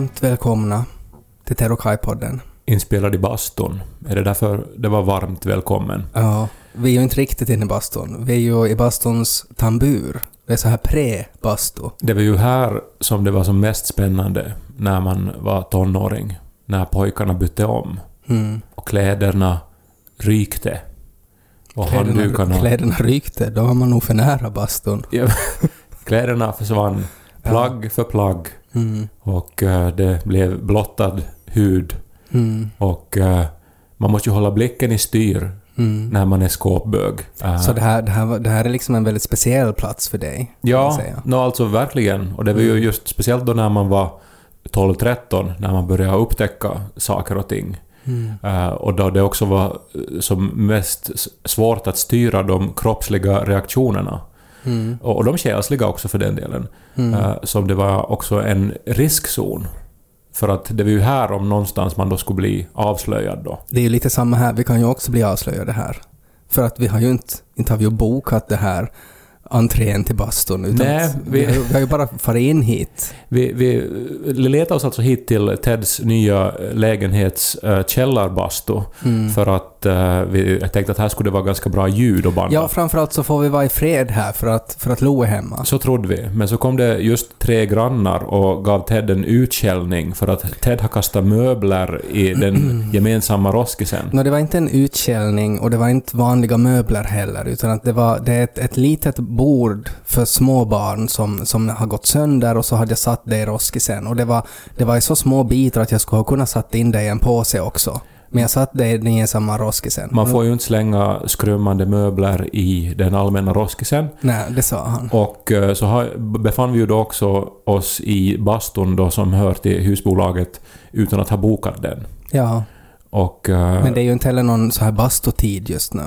Varmt välkomna till Terrokai-podden. inspelad i bastun. Är det därför det var varmt välkommen? Ja, vi är ju inte riktigt inne i bastun. Vi är ju i bastuns tambur. Det är så här pre-bastu. Det var ju här som det var som mest spännande när man var tonåring. När pojkarna bytte om. Mm. Och kläderna rykte. Och handdukarna... Kläderna, kläderna rykte, då var man nog för nära bastun. Ja, kläderna försvann plagg för plagg. Mm. Och eh, det blev blottad hud. Mm. Och eh, man måste ju hålla blicken i styr Mm. när man är skåpbög. Eh, Så det här, det, här, det här är liksom en väldigt speciell plats för dig? Ja, säga. no, alltså verkligen. Och det var ju Mm. just speciellt då när man var 12-13, när man började upptäcka saker och ting. Mm. Och då det också var som mest svårt att styra de kroppsliga reaktionerna. Mm. Och, och de själsliga också för den delen. Mm. Eh, som det var också en riskzon. För att det var ju här om någonstans man då skulle bli avslöjad då. Det är ju lite samma här, vi kan ju också bli avslöjade här. För att vi har ju inte, inte har vi bokat det här entrén till bastun, utan Nej, vi, vi- har ju- bara farit in hit. Vi, vi letade oss alltså hit till Teds nya lägenhets uh, källarbastu. Mm. För att eh, vi tänkte att här skulle det vara ganska bra ljud och banda. Ja, framförallt så får vi vara i fred här för att, för att Lo är hemma. Så trodde vi. Men så kom det just tre grannar och gav Ted en utskällning för att Ted har kastat möbler i den gemensamma roskisen. Nå, det var inte en utskällning och det var inte vanliga möbler heller, utan att det var det är ett, ett litet bord för små barn som, som har gått sönder och så hade jag satt det i roskisen. Och det var, det var i så små bitar att jag skulle ha kunnat satt in det i en påse också. Men jag satt det i den gemensamma roskisen. Man får ju inte slänga skrummande möbler i den allmänna roskisen. Nej, det sa han. Och eh, så har, befann vi ju då också oss i bastun då som hör till husbolaget utan att ha bokat den. Ja, Och... eh, men det är ju inte heller någon så här bastutid just nu.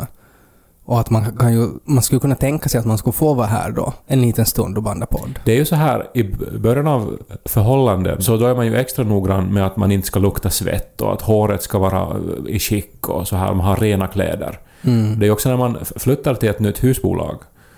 Och att man kan ju, man skulle kunna tänka sig att man skulle få vara här då, en liten stund och banda podd. Det är ju så här, i början av förhållanden så då är man ju extra noggrann med att man inte ska lukta svett och att håret ska vara i skick och så här, man har rena kläder. Mm. Det är ju också när man flyttar till ett nytt husbolag.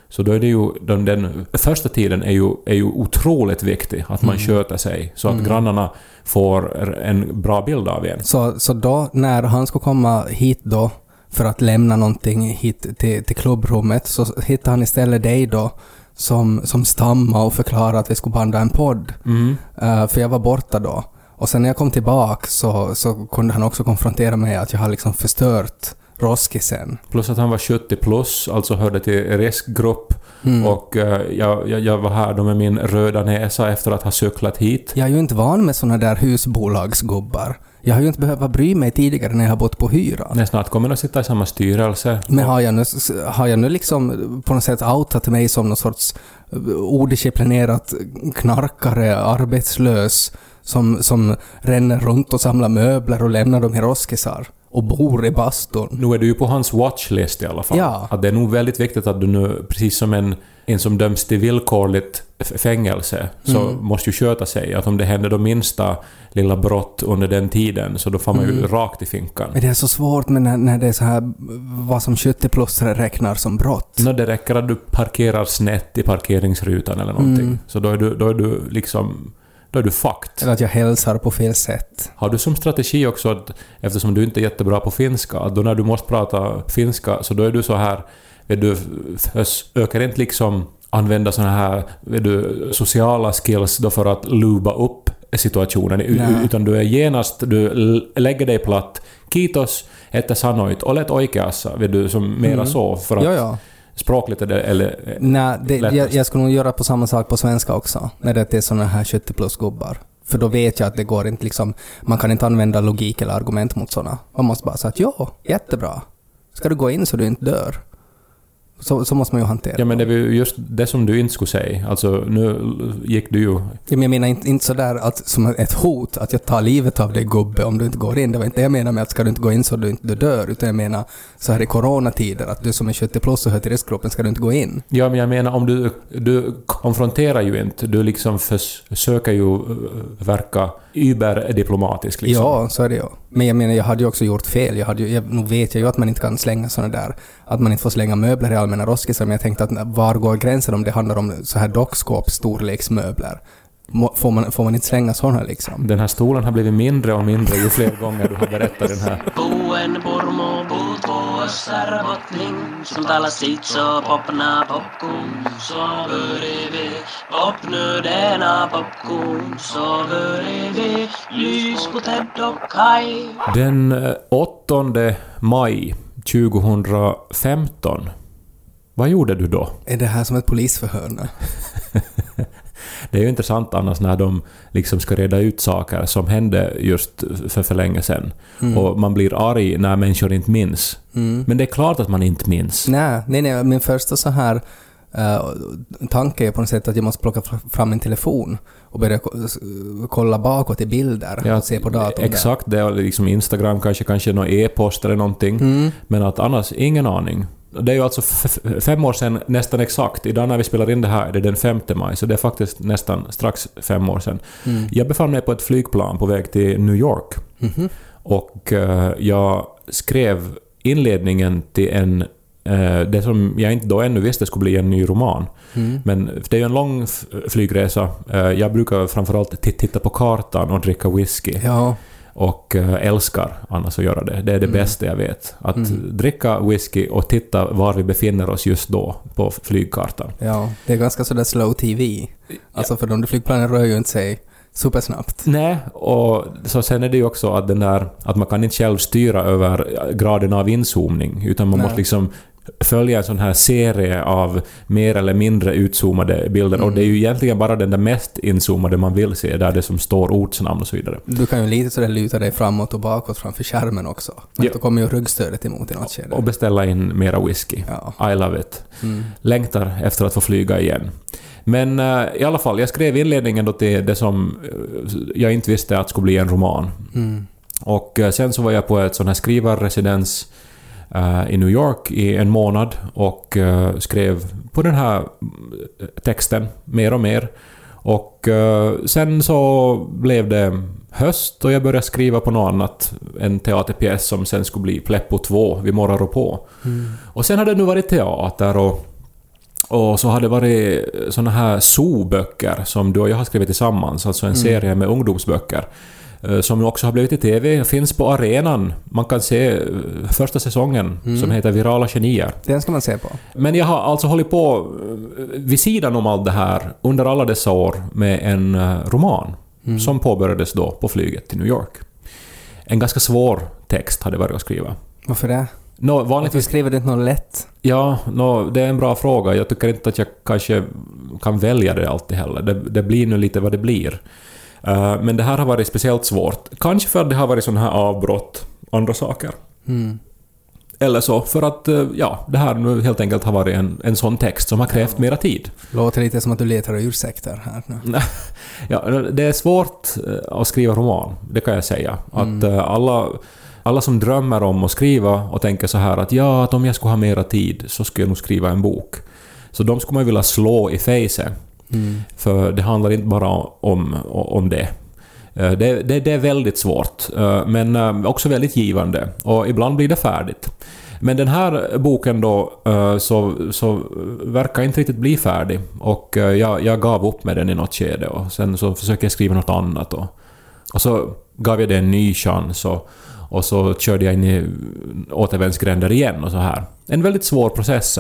Så då är det ju, den, den första tiden är ju, är ju otroligt viktig, att man Mm. sköter sig så att Mm. grannarna får en bra bild av en. Så, så då, när han skulle komma hit då, för att lämna någonting hit till, till klubbrummet, så hittade han istället dig då, som, som stamma och förklarade att vi skulle banda en podd. Mm. Eh, för jag var borta då. Och sen när jag kom tillbaka så, så kunde han också konfrontera mig att jag har liksom förstört roskisen. Plus att han var 70 plus, alltså hörde till riskgrupp. Mm. Och jag, jag, jag var här då med min röda näsa efter att ha cyklat hit. Jag är ju inte van med såna där husbolagsgubbar. Jag har ju inte behövt bry mig tidigare när jag har bott på hyra. Nej, snart kommer att sitta i samma styrelse. Men har jag, nu, har jag nu liksom på något sätt outat mig som någon sorts eh, odisciplinerat knarkare, arbetslös, som, som ränner runt och samlar möbler och lämnar dem i roskisar och bor i bastun? Nu är du ju på hans watchlist i alla fall. Ja. Att det är nog väldigt viktigt att du nu, precis som en, en som döms till villkorligt fängelse, så Mm. måste ju sköta sig. Att om det händer då minsta lilla brott under den tiden, så då får man ju Mm. rakt i finkan. Men det är så svårt med när, när det är så här vad som 70-plussare räknar som brott. Nå, det räcker att du parkerar snett i parkeringsrutan eller någonting. Mm. Så då är du, då är du liksom... Då är du fucked. Eller att jag hälsar på fel sätt. Har du som strategi också att, eftersom du inte är jättebra på finska, att då när du måste prata finska, så då är du så här, vet du, försöker inte liksom använda såna här, vet du, sociala skills då för att luba upp situationen, Nej. utan du är genast, du lägger dig platt, kiitos, että sanoit, olet oikeassa, vet du, som mera Mm. så, för att Ja, ja. Språkligt eller... Nej, det, jag, jag skulle nog göra på samma sak på svenska också, när det är såna här 70 plus gubbar. För då vet jag att det går inte liksom, man kan inte använda logik eller argument mot såna. Man måste bara säga att ja, jättebra. Ska du gå in så du inte dör? Så, så måste man ju hantera Ja, men det är ju just det som du inte skulle säga. Alltså, nu gick du ju... Ja, men jag menar inte, inte sådär att, som ett hot, att jag tar livet av dig gubbe om du inte går in. Det var inte det jag menar med att ska du inte gå in så du inte du dör, utan jag menar så här i coronatider, att du som är 70 plus och hör till riskgruppen, ska du inte gå in? Ja, men jag menar om du... Du konfronterar ju inte. Du liksom försöker ju eh, verka überdiplomatisk liksom. Ja, så är det ju. Men jag menar, jag hade ju också gjort fel. Jag hade ju, jag, nu vet jag ju att man inte kan slänga såna där, att man inte får slänga möbler i allmänna roskisar, men jag tänkte att var går gränsen om det handlar om så här dockskåpsstorleksmöbler? Får man, får man inte slänga såna liksom? Den här stolen har blivit mindre och mindre ju fler gånger du har berättat den här. Den eh, 8 maj 2015. Vad gjorde du då? Är det här som ett polisförhör nu? Det är ju intressant annars när de liksom ska reda ut saker som hände just för, för länge sedan. Och man blir arg när människor inte minns. Men det är klart att man inte minns. Nej, nej, nej, min första så här uh, tanke är på något sätt att jag måste plocka fr- fram min telefon och börja kolla bakåt i bilder Ja, och se på datorn. Exakt, det är liksom Instagram kanske, kanske någon e-post eller någonting. Mm. Men att annars, ingen aning. Det är ju alltså fem år sedan nästan exakt. Idag när vi spelar in det här är det den 5 maj, så det är faktiskt nästan strax fem år sedan. Mm. Jag befann mig på ett flygplan på väg till New York. Mhm. Och eh, jag skrev inledningen till en det som jag inte då ännu visste skulle bli en ny roman. Mm. Men det är ju en lång flygresa. Eh, Jag brukar framförallt ti- titta på kartan och dricka whisky. Ja, Och eh, älskar annars att göra det. Det är det bästa jag vet. Att Mm. dricka whisky och titta var vi befinner oss just då på flygkartan. ja, det är ganska sådär slow TV. Alltså för de där flygplanen rör ju inte sig supersnabbt. Nej, och så sen är det ju också att den där att man kan inte själv styra över graden av inzoomning, utan man Nej. måste liksom följa en sån här serie av mer eller mindre utzoomade bilder. Och det är ju egentligen bara den där mest inzoomade man vill se, där det som står ortsnamn och så vidare. Du kan ju lite sådär luta dig framåt och bakåt framför skärmen också. Men Ja. då kommer ju ryggstödet emot i något skede. Och beställa in mera whisky. Ja. I love it. Mm. Längtar efter att få flyga igen. Men eh, i alla fall, jag skrev inledningen då till det som eh, jag inte visste att skulle bli en roman. Mm. Och eh, sen så var jag på ett sån här skrivarresidens i New York i en månad och eh, skrev på den här eh, texten mer och mer. Och eh, sen så blev det höst och jag började skriva på något annat. En teaterpjäs som sen skulle bli Pleppo 2, Vi morrar och på. Och sen har det nu varit teater och och så har det varit såna här zoo-böcker som du och jag har skrivit tillsammans, alltså en serie med ungdomsböcker. Eh, Som nu också har blivit i TV, finns på arenan. Man kan se eh, första säsongen som heter Virala genier. Den ska man se på. Men jag har alltså hållit på eh, vid sidan om allt det här under alla dessa år med en roman som påbörjades då på flyget till New York. En ganska svår text hade varit att skriva. Varför det? Varför vanligtvis skriver du inte något lätt? Ja, nå, det är en bra fråga. Jag tycker inte att jag kanske kan välja det alltid heller. Det, det blir nu lite vad det blir. Eh, men det här har varit speciellt svårt. Kanske för att det har varit sådana här avbrott, andra saker. Mm. Eller så för att, eh, ja, det här nu helt enkelt har varit en, en sån text som har krävt mera tid. Låter lite som att du letar ursäkter här nu. Ja, det är svårt eh, att skriva roman, det kan jag säga. Att eh, alla, alla som drömmer om att skriva och tänker så här att ja, att om jag skulle ha mera tid så skulle jag nog skriva en bok. Så de skulle man vilja slå i facet. Mm. För det handlar inte bara om, om det. Eh, det, det. det är väldigt svårt, eh, men eh, också väldigt givande. Och ibland blir det färdigt. Men den här boken då så, så verkar inte riktigt bli färdig. Och jag, jag gav upp med den i något skede och sen så försöker jag skriva något annat. Och, och så gav jag det en ny chans och, och så körde jag in i återvändsgränder igen och så här. En väldigt svår process.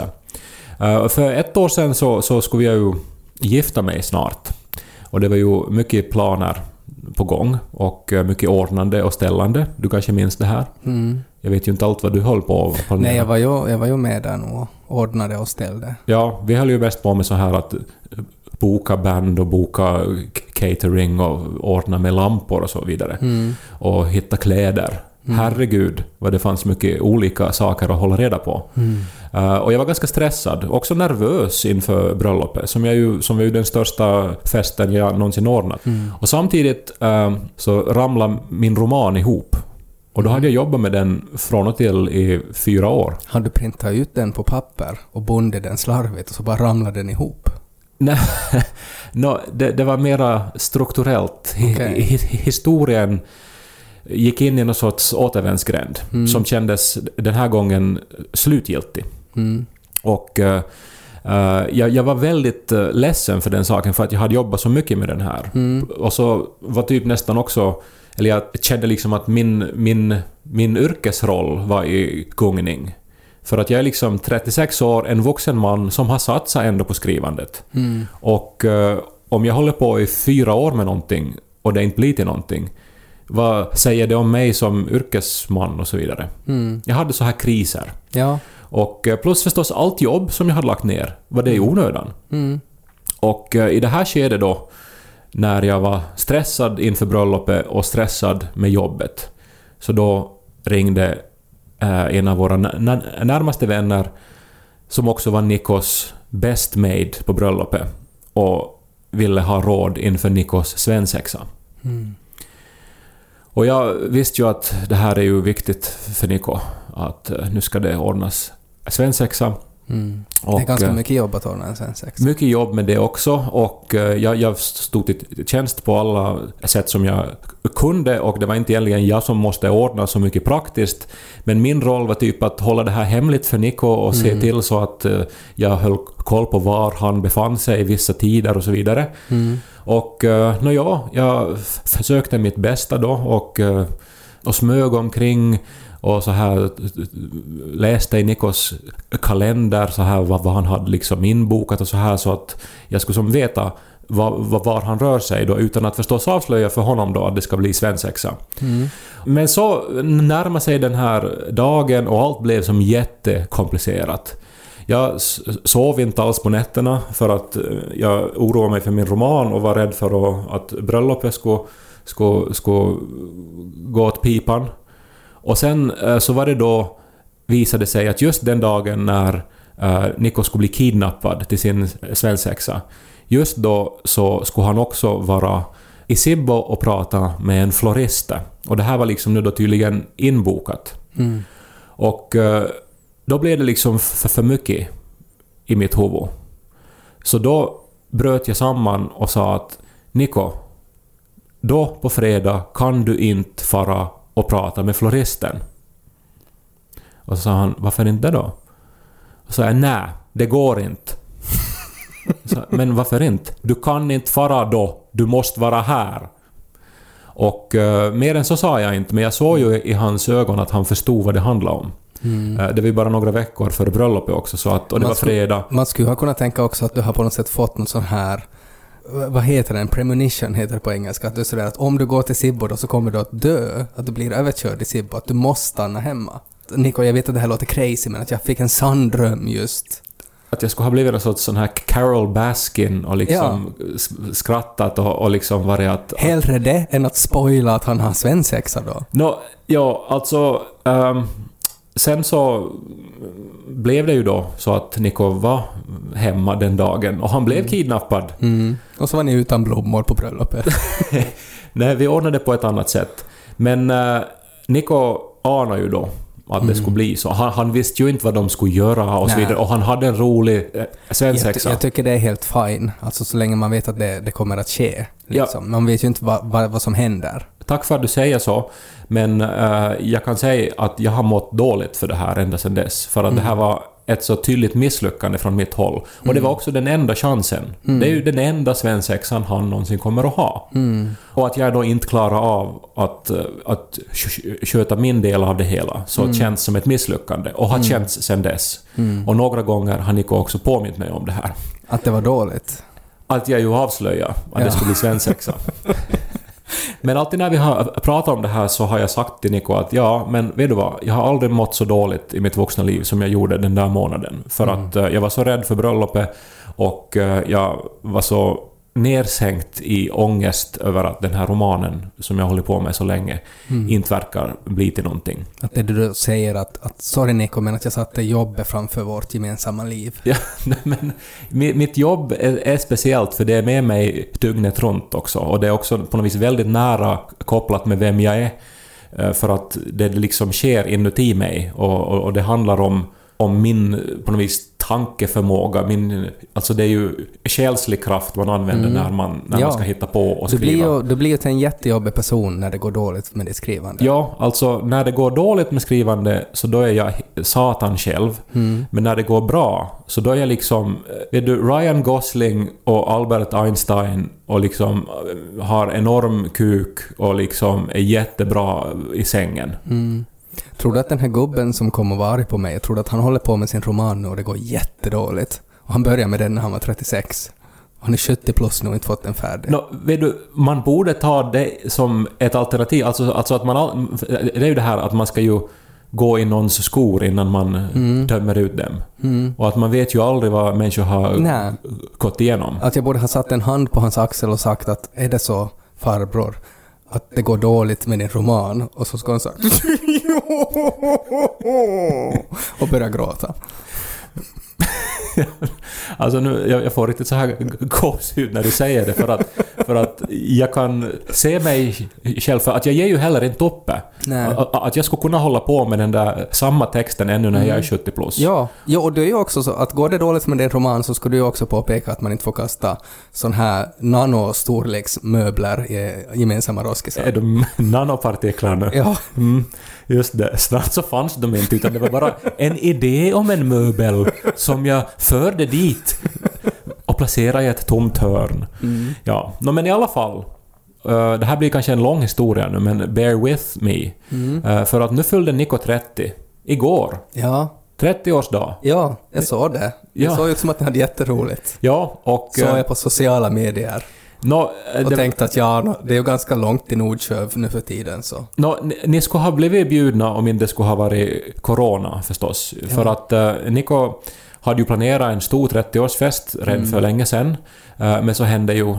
För ett år sedan så, så skulle jag ju gifta mig snart. Och det var ju mycket planer på gång och eh, mycket ordnande och ställande. Du kanske minns det här? Mm. Jag vet ju inte allt vad du höll på planera. Nej, jag var, ju, jag var ju med där och ordnade och ställde. Ja, vi höll ju mest på med så här att eh, boka band och boka catering och ordna med lampor och så vidare. Mm. Och hitta kläder. Herregud vad det fanns mycket olika saker att hålla reda på. Mm. Eh, och jag var ganska stressad, också nervös inför bröllopet, som, jag ju, som är ju den största festen jag någonsin ordnat. Och samtidigt eh, så ramlade min roman ihop. Och då hade jag jobbat med den från och till i fyra år. Har du printat ut den på papper och bundit den slarvigt och så bara ramlade den ihop? Nej, no, det, det var mera strukturellt. Hi, hi, historien gick in i någon sorts återvändsgränd som kändes den här gången slutgiltig. Mm. Och eh, eh, jag, jag var väldigt uh, ledsen för den saken för att jag hade jobbat så mycket med den här. Och så var typ nästan också... Eller jag kände liksom att min, min, min yrkesroll var i gungning. För att jag är liksom 36 år, en vuxen man som har satsat ändå på skrivandet. Och eh, om jag håller på i fyra år med någonting och det inte blir till någonting, vad säger det om mig som yrkesman och så vidare? Jag hade så här kriser. Ja. Och eh, plus förstås allt jobb som jag hade lagt ner, var det i onödan. Mm. Och eh, i det här skedet då, när jag var stressad inför bröllopet och stressad med jobbet, så då ringde eh, en av våra nä- nä- närmaste vänner, som också var Nikos best made på bröllopet, och ville ha råd inför Nikos svensexa. Och jag visste ju att det här är ju viktigt för Niko, att eh, nu ska det ordnas svensexa. Mm. det Och, är ganska eh, mycket jobb att ordna en svensexa. mycket jobb med det också och eh, jag, jag stod till tjänst på alla sätt som jag kunde och det var inte egentligen jag som måste ordna så mycket praktiskt. Men min roll var typ att hålla det här hemligt för Niko och se till så att jag höll koll på var han befann sig i vissa tider och så vidare. Och uh, nåja, jag försökte mitt bästa då och, eh, och smög omkring och så här läste i Nikos kalender så här vad, vad han hade liksom inbokat och så här så att jag skulle som veta var, var, han rör sig då utan att förstås avslöja för honom då att det ska bli svensexa. Men så närmade sig den här dagen och allt blev som jättekomplicerat. Jag sov inte alls på nätterna för att eh, jag oroade mig för min roman och var rädd för att, att bröllopet skulle, skulle, skulle gå åt pipan. Och sen eh, så var det då visade sig att just den dagen när eh, Nico skulle bli kidnappad till sin svensexa, just då så skulle han också vara i Sibbo och prata med en florist. Och det här var liksom nu då tydligen inbokat. Mm. Och då blev det liksom för, för mycket i mitt huvud. Så då bröt jag samman och sa att Niko, då på fredag kan du inte fara och prata med floristen. Och så sa han, varför inte då? Och så sa jag, nej, det går inte. Så, men varför inte? Du kan inte fara då, du måste vara här. Och uh, mer än så sa jag inte, men jag såg ju i hans ögon att han förstod vad det handlade om. Eh, det var ju bara några veckor före bröllopet också, så att, och det Man var skulle- fredag. Man skulle ha kunnat tänka också att du har på något sätt fått någon sån här vad heter den? Premonition heter det på engelska. Att du är sådär att om du går till Sibbo då så kommer du att dö. Att du blir överkörd i Sibbo. Att du måste stanna hemma. Nico, jag vet att det här låter crazy men att jag fick en sann dröm just. Att jag skulle ha blivit en sorts sån här Carol Baskin och liksom s- skrattat och, och liksom varit att... Hellre det än att spoila att han har svensexa då. Nå, ja, alltså... ehm, sen så blev det ju då så att Niko var hemma den dagen och han blev kidnappad. Mm. Och så var ni utan blommor på bröllopet. Nej, vi ordnade på ett annat sätt. Men uh, Niko anade ju då att det skulle bli så. Han, han visste ju inte vad de skulle göra och så vidare. Och han hade en rolig jag, ty- svensexa. jag tycker det är helt fine. Alltså så länge man vet att det, det kommer att ske. Ja. Liksom. Man vet ju inte vad, vad, vad som händer. Tack för att du säger så, men eh, jag kan säga att jag har mått dåligt för det här ända sedan dess. För att det här var ett så tydligt misslyckande från mitt håll. Och det var också den enda chansen. Det är ju den enda svensexan han någonsin kommer att ha. Och att jag då inte klarar av att, eh, att sk- sköta min del av det hela, så känns som ett misslyckande. Och har känts sedan dess. Och några gånger har Nico också påmint mig om det här. Att det var dåligt. Att jag ju avslöjar att Ja. det skulle bli svensexa. Men alltid när vi har pratat om det här så har jag sagt till Nico att ja, men vet du vad? Jag har aldrig mått så dåligt i mitt vuxna liv som jag gjorde den där månaden. För att eh, jag var så rädd för bröllopet och eh, jag var så nersänkt i ångest över att den här romanen, som jag hållit på med så länge, Mm. inte verkar bli till någonting. Att det du säger att, att sorry Nico, men att jag satte jobbet framför vårt gemensamma liv. Ja, men mi- mitt jobb är, är speciellt för det är med mig dygnet runt också och det är också på något vis väldigt nära kopplat med vem jag är. Eh, För att det liksom sker inuti mig och, och, och det handlar om, om min på något vis tankeförmåga, min, alltså det är ju själslig kraft man använder när, man, när Mm. Ja. man ska hitta på och Du blir, skriva. ju, du blir ju till en jättejobbig person när det går dåligt med ditt skrivande. Ja, alltså när det går dåligt med skrivande så då är jag satan själv. Mm. Men när det går bra så då är jag liksom, eh, vet du, Ryan Gosling och Albert Einstein och liksom eh, har enorm kuk och liksom är jättebra i sängen. Mm. Tror du att den här gubben som kom och var arg på mig, jag tror att han håller på med sin roman nu och det går jättedåligt. Och han började med den när han var 36. Han är 70 plus nu och inte fått den färdig. Nå, vet du, man borde ta det som ett alternativ. Alltså, alltså att man... all- Det är ju det här att man ska ju gå i någons skor innan man Mm. dömer ut dem. Mm. Och att man vet ju aldrig vad människor har Nej. gått igenom. Att jag borde ha satt en hand på hans axel och sagt att är det så, farbror, att det går dåligt med din roman? Och så ska han sagt och börja gråta. Alltså nu, jag, jag får riktigt så här gåshud när du säger det för att, för att jag kan se mig själv för att jag ger ju heller inte upp. Nej. Att, att jag skulle kunna hålla på med den där samma texten ännu när jag är 70 plus. Ja, ja och det är ju också så att går det dåligt med din roman så skulle du ju också påpeka att man inte får kasta sån här nanostorleksmöbler i gemensamma roskisar. Är de nanopartiklar nu? Ja, Mm, just det. Snart så fanns de inte utan det var bara en idé om en möbel som jag förde dit och placerade i ett tomt hörn. Mm. Ja, no, men i alla fall. eh, det här blir kanske en lång historia nu men bear with me. Mm. Eh, för att nu fyllde Niko 30. Igår. ja, 30-årsdag. ja, jag såg det. Det Ja. såg ut som att ni hade jätteroligt. Ja, och... Såg eh, jag på sociala medier. eh, Och det- tänkte att ja, det är ju ganska långt till Nordsjö nu för tiden så. Nå, ni, ni skulle ha blivit bjudna om inte det skulle ha varit corona förstås. För att uh, Niko hade ju planerat en stor 30-årsfest redan Mm. för länge sedan. Eh, men så hände ju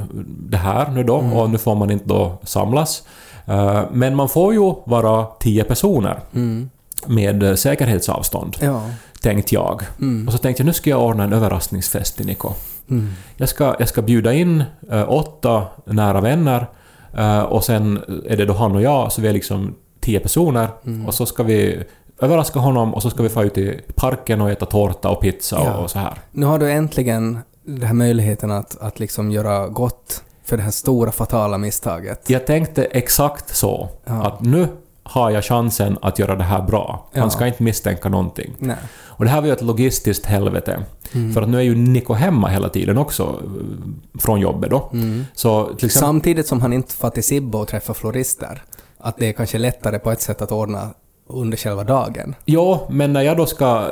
det här nu då Mm. och nu får man inte då samlas. Eh, men man får ju vara 10 personer Mm. med eh, säkerhetsavstånd, Ja. tänkte jag. Mm. Och så tänkte jag nu ska jag ordna en överraskningsfest till Niko. Mm. Jag ska, jag ska bjuda in åtta nära vänner och sen är det då han och jag, så vi är liksom tio personer. Mm. Och så ska vi överraska honom och så ska vi få ut i parken och äta tårta och pizza Ja. och, och så här. Nu har du äntligen den här möjligheten att, att liksom göra gott för det här stora fatala misstaget. Jag tänkte exakt så. Ja. Att nu har jag chansen att göra det här bra. Han Ja. ska inte misstänka någonting. Nej. Och det här var ju ett logistiskt helvete. Mm. För att nu är ju Niko hemma hela tiden också eh, från jobbet då. Mm. Så exempel... Samtidigt som han inte får till Sibbo och träffa florister. Att det är kanske lättare på ett sätt att ordna under själva dagen. Ja, men när jag då ska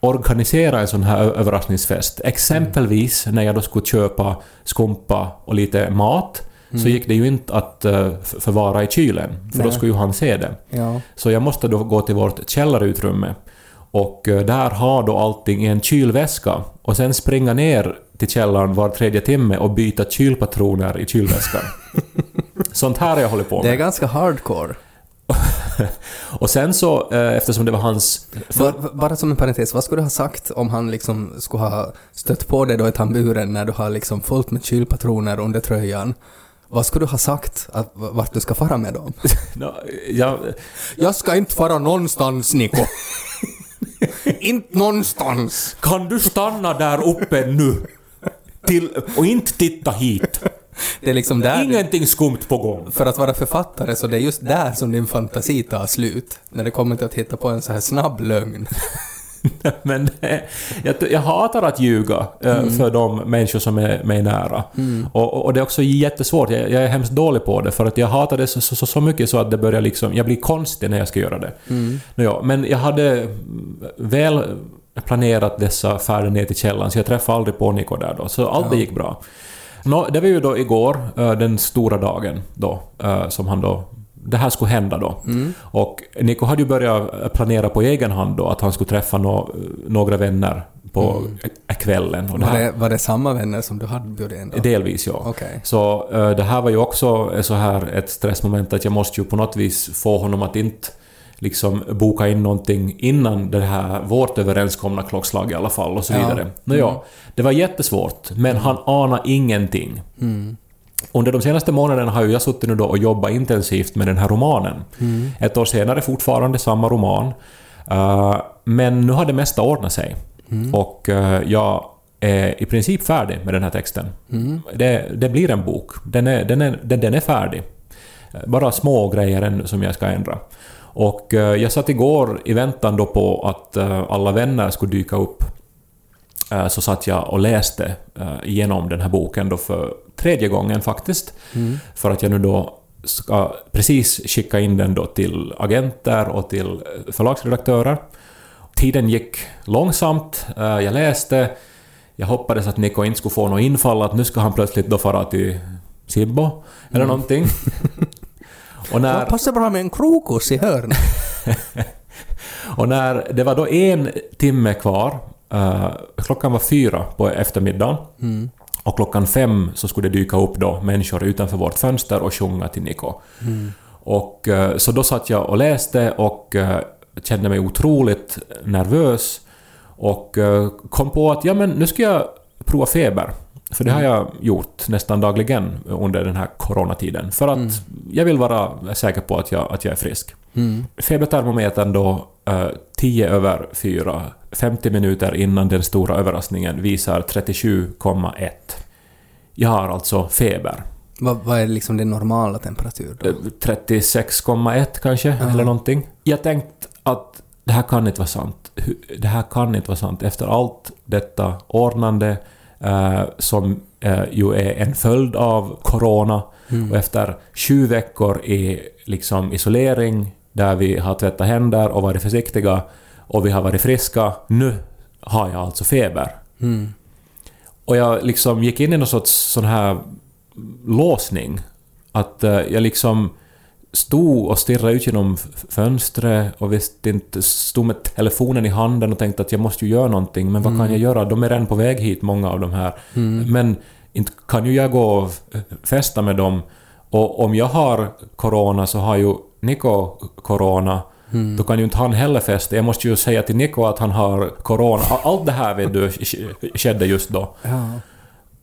organisera en sån här överraskningsfest, exempelvis när jag då skulle köpa skumpa och lite mat, så gick det ju inte att eh, förvara i kylen, för då Nej. skulle ju han se det. Ja. Så jag måste då gå till vårt källarutrymme och eh, där har då allting i en kylväska och sen springa ner till källaren var tredje timme och byta kylpatroner i kylväskan. Sånt här har jag hållit på Det är med. ganska hardcore. Och sen så, eh, eftersom det var hans... För, bara som en parentes, vad skulle du ha sagt om han liksom skulle ha stött på dig då i tamburen när du har liksom fullt med kylpatroner under tröjan? Vad skulle du ha sagt att, vart du ska fara med dem? Nå, jag, Jag ska inte fara någonstans, Niko. inte någonstans. Kan du stanna där uppe nu? Till, och inte titta hit. Det är liksom där... Ingenting skumt på gång. För att vara författare så det är just där som din fantasi tar slut. När det kommer till att hitta på en så här snabb lögn. Men det, jag, jag hatar att ljuga eh, för de människor som är mig nära. Och, och, och det är också jättesvårt. Jag, jag är hemskt dålig på det för att jag hatar det så, så, så mycket så att det börjar liksom... Jag blir konstig när jag ska göra det. Nåja, men jag hade väl planerat dessa färder ner till källan så jag träffade aldrig på Niko där då. Så allt det gick bra. Nå, det var ju då igår, eh, den stora dagen då, eh, som han då... Det här skulle hända då. Och Niko hade ju börjat planera på egen hand då att han skulle träffa nå- några vänner på kvällen. Och det Var det, var det samma vänner som du hade bjudit in då? Delvis, ja. Okej. Så eh, det här var ju också så här ett stressmoment att jag måste ju på något vis få honom att inte liksom boka in någonting innan det här vårt överenskomna klockslag i alla fall och så Ja. vidare. Nåja, det var jättesvårt, men han anar ingenting. Mm. Under de senaste månaderna har jag suttit nu då och jobbat intensivt med den här romanen. Mm. Ett år senare fortfarande samma roman. Eh, men nu har det mesta ordnat sig. Mm. Och eh, jag är i princip färdig med den här texten. Mm. Det, det blir en bok. Den är, den, är, den, den är färdig. Bara små grejer som jag ska ändra. Och eh, jag satt igår i väntan då på att eh, alla vänner skulle dyka upp. Eh, Så satt jag och läste igenom den här boken då för tredje gången faktiskt. Mm. För att jag nu då ska precis skicka in den då till agenter och till förlagsredaktörer. Tiden gick långsamt, jag läste, jag hoppades att Nico inte skulle få något infall att nu ska han plötsligt då fara till Sibbo eller någonting. och, när, Det passar bra med en krokus i hörnet. och när det var då en timme kvar, eh, klockan var fyra på eftermiddagen, Mm. och klockan fem så skulle det dyka upp då människor utanför vårt fönster och sjunga till Nico. Mm. Och, eh, så då satt jag och läste och eh, kände mig otroligt nervös och kom på att ja, men nu ska jag prova feber. För det har jag gjort nästan dagligen under den här coronatiden. För att jag vill vara säker på att jag, att jag är frisk. Mm. Febertermometern då eh, 10 över 4, 50 minuter innan den stora överraskningen visar 37,1. Jag har alltså feber. Vad, vad är liksom din normala temperatur då? Eh, 36,1 kanske, eller någonting. Jag tänkte att det här kan inte vara sant. Det här kan inte vara sant. Efter allt detta ordnande eh, som eh, ju är en följd av corona och efter sju veckor i liksom isolering där vi har tvättat händer och varit försiktiga och vi har varit friska. Nu har jag alltså feber. Mm. Och jag liksom gick in i någon sorts sån här låsning. Att eh, jag liksom stod och stirrade ut genom fönstret och visste inte, stod med telefonen i handen och tänkte att jag måste ju göra någonting, men vad kan jag göra? De är redan på väg hit, många av de här. Men inte kan ju jag gå och festa med dem. Och om jag har corona så har ju Niko corona. Då kan ju inte han heller festa. Jag måste ju säga till Niko att han har corona. Allt det här vet du sk- skedde just då. Ja.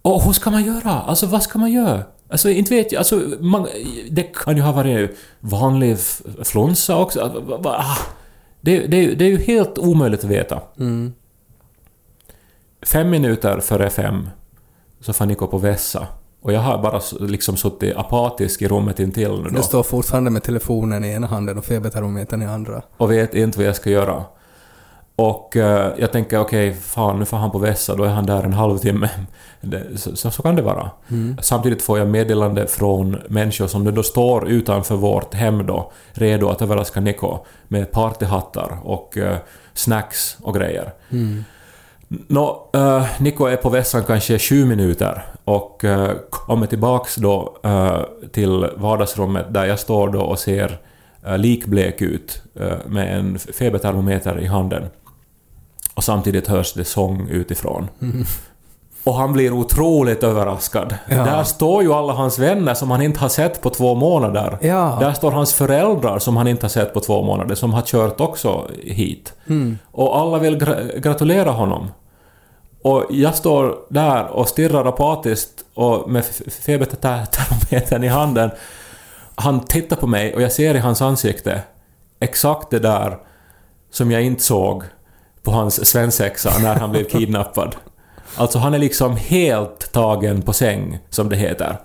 Och hur ska man göra? Alltså vad ska man göra? Alltså inte vet jag, alltså man, det kan ju ha varit vanlig flunsa också. Alltså, ah. Det, det, det är ju helt omöjligt att veta. Mm. Fem minuter före fem så får Niko på vässa. Och jag har bara liksom suttit apatisk i rummet intill nu Du då. står fortfarande med telefonen i ena handen och febertermometern i andra. och vet inte vad jag ska göra. Och eh, jag tänker okej, fan nu får han på vässa, då är han där en halvtimme. Så, så, så kan det vara. Samtidigt får jag meddelande från människor som då står utanför vårt hem då, redo att överraska Niko med partyhattar och eh, snacks och grejer. Nå, eh, Niko är på vässan kanske sju minuter och eh, kommer tillbaks då eh, till vardagsrummet där jag står då och ser uh, likblek ut med en febertermometer i handen. Och samtidigt hörs det sång utifrån. Och han blir otroligt överraskad. Ja. Där står ju alla hans vänner som han inte har sett på två månader. Ja. Där står hans föräldrar som han inte har sett på två månader, som har kört också hit. Mm. Och alla vill gra- gratulera honom. Och jag står där och stirrar apatiskt och med febertermometern i handen. Han tittar på mig och jag ser i hans ansikte exakt det där som jag inte såg på hans svensexa när han blev kidnappad. Alltså han är liksom helt tagen på säng, som det heter.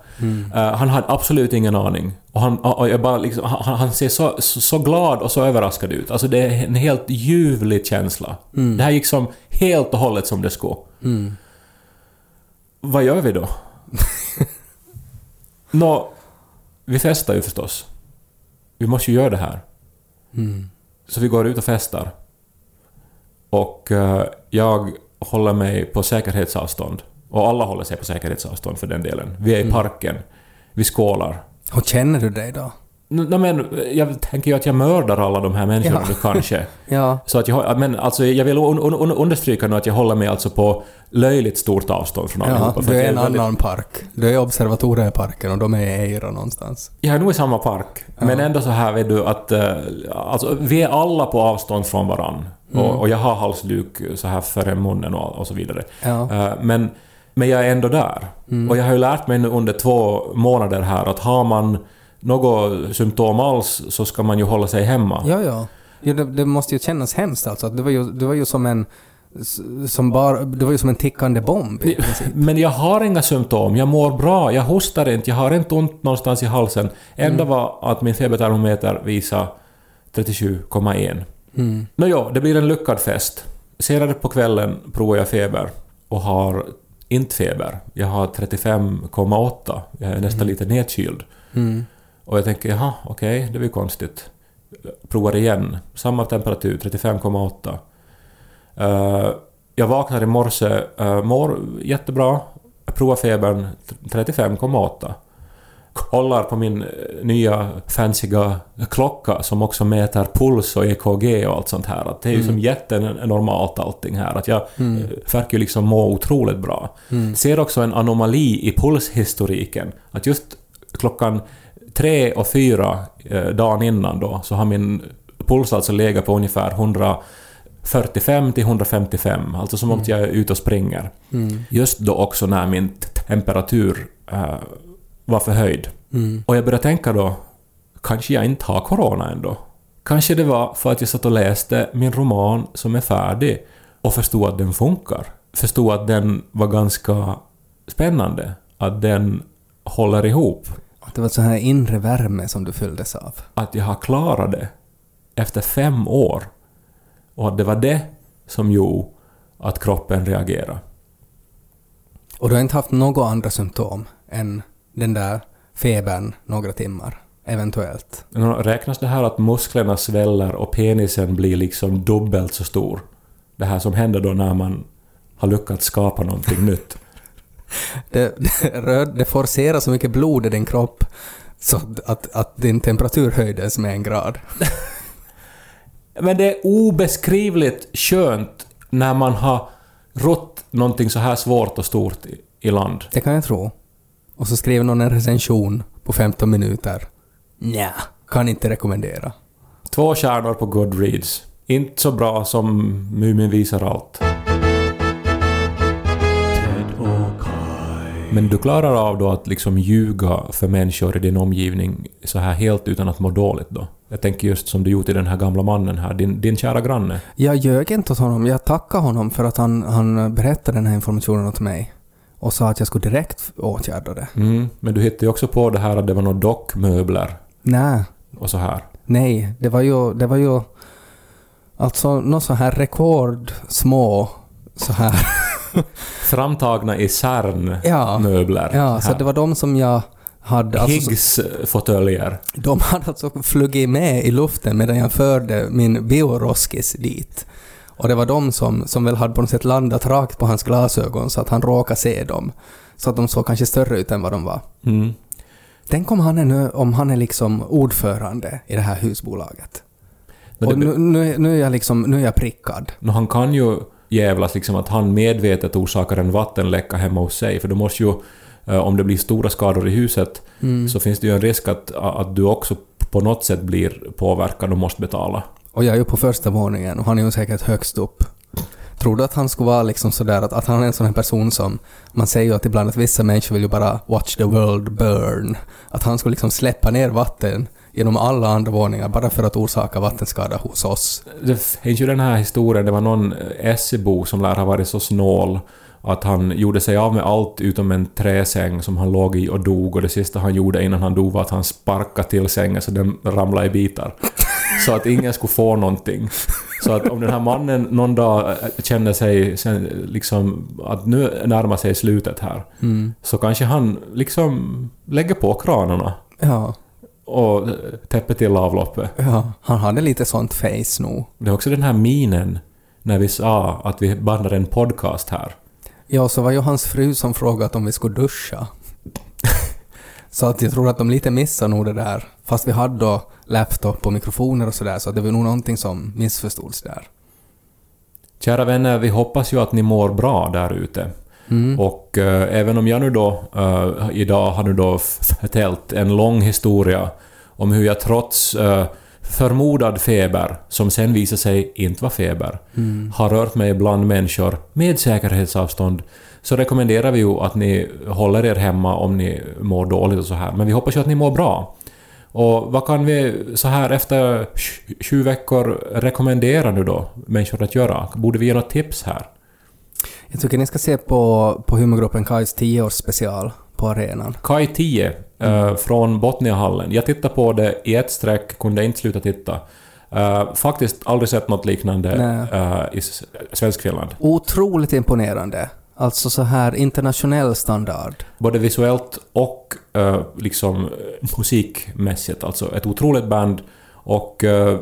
Eh, han hade absolut ingen aning. Och han, och jag bara liksom, han, han ser så, så, så glad och så överraskad ut. Alltså det är en helt ljuvlig känsla. Det här gick som helt och hållet som det skulle. Mm. Vad gör vi då? Nå, vi festar ju förstås. Vi måste ju göra det här. Mm. Så vi går ut och festar. Och eh, jag håller mig på säkerhetsavstånd. Och alla håller sig på säkerhetsavstånd för den delen. Vi är i parken. Vi skålar. Hur känner du dig då? N- men, jag tänker ju att jag mördar alla de här människorna Ja. kanske. Ja, Så att jag, men alltså jag vill un, un, un, understryka nu att jag håller mig alltså på löjligt stort avstånd från ja allihopa. för du är en väldigt- annan park. Du är i observatorieparken och de är i Eira någonstans. Jag är nog i samma park, men ändå så här vet du att eh, alltså, vi är alla på avstånd från varann. Mm. Och, och jag har halsduk så här före munnen och, och så vidare. Ja. Eh, men, men jag är ändå där. Mm. Och jag har ju lärt mig nu under två månader här att har man något symptom alls så ska man ju hålla sig hemma. Ja, ja. ja det, det måste ju kännas hemskt alltså. Du var ju, du var ju som en... Som bara, du var ju som en tickande bomb. Men jag har inga symptom, jag mår bra, jag hostar inte, jag har inte ont någonstans i halsen. Enda var att min febertermometer visade 37,1. Mm. Nåja, det blir en lyckad fest. Senare på kvällen provar jag feber och har inte feber. Jag har 35,8. Jag är nästan lite nedkyld. Mm. Och jag tänker, jaha, okej, det var ju konstigt. Provar igen. Samma temperatur, 35,8. Eh, jag vaknar i morse, uh, mår jättebra. Jag provar febern, 35,8. Kollar på min eh, nya fanciga klocka som också mäter puls och EKG och allt sånt här. Att det är ju som jättenormalt allting här. Att jag mm. verkar ju liksom må otroligt bra. Ser också en anomali i pulshistoriken. Att just klockan tre och fyra eh, dagen innan då så har min puls alltså legat på ungefär 145 till 155, alltså som om jag är ute och springer. Just då också när min temperatur eh, var förhöjd. Mm. Och jag började tänka då, kanske jag inte har corona ändå? Kanske det var för att jag satt och läste min roman som är färdig och förstod att den funkar. Förstod att den var ganska spännande. Att den håller ihop. Att det var så här inre värme som du fylldes av. Att jag har klarat det efter fem år. Och att det var det som gjorde att kroppen reagerade. Och du har inte haft några andra symptom än den där febern några timmar, eventuellt. Räknas det här att musklerna sväller och penisen blir liksom dubbelt så stor? Det här som händer då när man har lyckats skapa någonting nytt. Det, det, det forcerar så mycket blod i din kropp så att, att din temperatur höjdes med en grad. Men det är obeskrivligt skönt när man har rott någonting så här svårt och stort i, i land. Det kan jag tro. Och så skriver någon en recension på 15 minuter. Nja, kan inte rekommendera. Två stjärnor på Goodreads. Inte så bra som Mumin visar allt. Men du klarar av då att liksom ljuga för människor i din omgivning så här helt utan att må dåligt då? Jag tänker just som du gjort i den här gamla mannen här, din, din kära granne. Jag ljög inte åt honom. Jag tackade honom för att han, han berättade den här informationen åt mig. Och sa att jag skulle direkt åtgärda det. Mm, men du hittade ju också på det här att det var några dockmöbler Nej, och så här. nej. Det var ju... Det var ju alltså någon så här rekord små så här... Framtagna i CERN Ja. Ja, så det var de som jag hade... Alltså, så- Higgs-fåtöljer. De hade alltså flugit med i luften medan jag förde min bioroskis dit. Och det var de som, som väl hade på något sätt landat rakt på hans glasögon så att han råkade se dem. Så att de såg kanske större ut än vad de var. Mm. Tänk om han är, nu, om han är liksom ordförande i det här husbolaget. Men och det- nu, nu, nu, är jag liksom, nu är jag prickad. Nå, han kan ju jävlas liksom att han medvetet orsakar en vattenläcka hemma hos sig, för då måste ju, eh, om det blir stora skador i huset, Mm. så finns det ju en risk att, att du också på något sätt blir påverkad och måste betala. Och jag är ju på första våningen och han är ju säkert högst upp. Tror du att han skulle vara liksom sådär att, att han är en sån här person som... Man säger ju att ibland att vissa människor vill ju bara watch the world burn. Att han skulle liksom släppa ner vatten genom alla andra våningar bara för att orsaka vattenskada hos oss. Det finns ju den här historien, det var någon eh, SE-bo som lär ha varit så snål att han gjorde sig av med allt utom en träsäng som han låg i och dog och det sista han gjorde innan han dog var att han sparkade till sängen så den ramlade i bitar. Så att ingen skulle få någonting. Så att om den här mannen någon dag eh, känner sig liksom att nu närmar sig slutet här så kanske han liksom lägger på kranarna Ja, och täpper till avloppet. ja. Han hade lite sånt face nog. Det är också den här minen när vi sa att vi bandar en podcast här. Ja, så var ju hans fru som frågat om vi skulle duscha. Så att jag tror att de lite missar nog det där. Fast vi hade då laptop och mikrofoner och sådär, så det var nog någonting som missförstods där. Kära vänner, vi hoppas ju att ni mår bra där ute. Och eh, även om jag nu då eh, idag har nu då förtält en lång historia om hur jag trots eh, förmodad feber, som sen visade sig inte vara feber, har rört mig bland människor med säkerhetsavstånd, så rekommenderar vi ju att ni håller er hemma om ni mår dåligt och så här. Men vi hoppas ju att ni mår bra. Och vad kan vi så här efter 20 veckor rekommendera nu då människor att göra? Borde vi ge något tips här? Jag tycker ni ska se på, på humorgruppen Kais 10-årsspecial på arenan. Kai 10 eh, från Botniahallen. Jag tittade på det i ett streck, kunde inte sluta titta. Eh, faktiskt aldrig sett något liknande eh, i S- Svenskfinland. Otroligt imponerande. Alltså så här internationell standard. Både visuellt och eh, liksom musikmässigt. Alltså ett otroligt band. Och eh,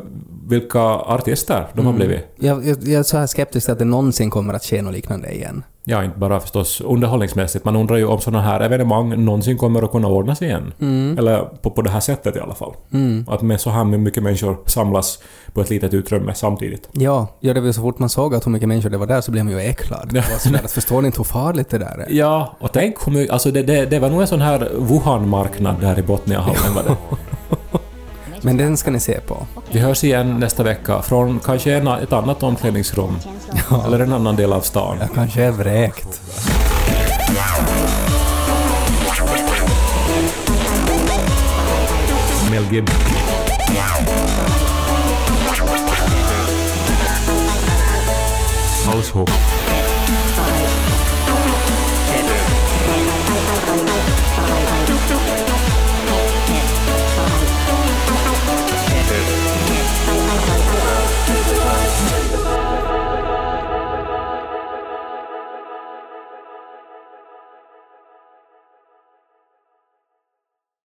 vilka artister de har blivit. Jag, jag, jag är så här skeptisk att det någonsin kommer att ske något liknande igen. Ja, inte bara förstås underhållningsmässigt. Man undrar ju om sådana här evenemang någonsin kommer att kunna ordnas igen. Eller på, på det här sättet i alla fall. Att med så här mycket människor samlas på ett litet utrymme samtidigt. Ja, ja det var så fort man såg att hur mycket människor det var där så blev man ju äcklad. Det var sådär, att förstår ni inte hur farligt det där är? Ja, och tänk hur mycket... Alltså det, det, det var nog en sån här Wuhan-marknad där i Botniahallen var det. Men den ska ni se på. Vi hörs igen nästa vecka från kanske en, ett annat omklädningsrum. Eller en annan del av stan. Jag kanske är vräkt. Mel Gibson. Household.